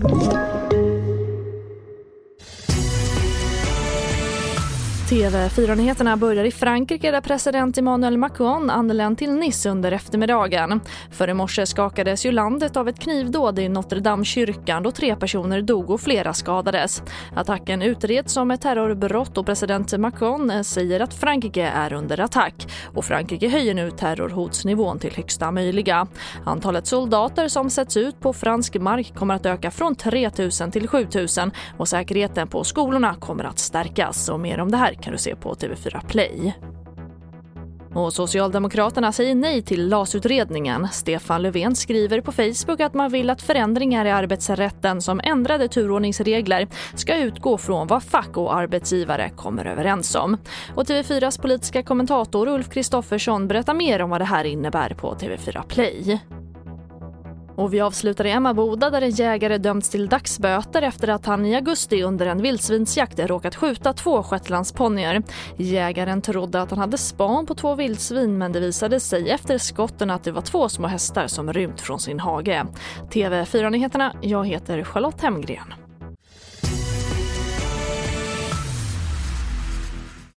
Thank you. TV4-nyheterna börjar i Frankrike där president Emmanuel Macron anlänt till Nice under eftermiddagen. För i morse skakades ju landet av ett knivdåd i Notre Dame-kyrkan då tre personer dog och flera skadades. Attacken utreds som ett terrorbrott och president Macron säger att Frankrike är under attack. Och Frankrike höjer nu terrorhotsnivån till högsta möjliga. Antalet soldater som sätts ut på fransk mark kommer att öka från 3 000 till 7 000 och säkerheten på skolorna kommer att stärkas. Och mer om det här kan du se på TV4 Play. Och Socialdemokraterna säger nej till LAS-utredningen. Stefan Löfven skriver på Facebook att man vill att förändringar i arbetsrätten som ändrade turordningsregler ska utgå från vad fack och arbetsgivare kommer överens om. Och TV4s politiska kommentator Ulf Kristoffersson berättar mer om vad det här innebär på TV4 Play. Och vi avslutar i Emmaboda där en jägare dömts till dagsböter efter att han i augusti under en vildsvinsjakt råkat skjuta två shetlandsponnyer. Jägaren trodde att han hade span på två vildsvin men det visade sig efter skotten att det var två små hästar som rymt från sin hage. TV4-nyheterna, jag heter Charlotte Hemgren.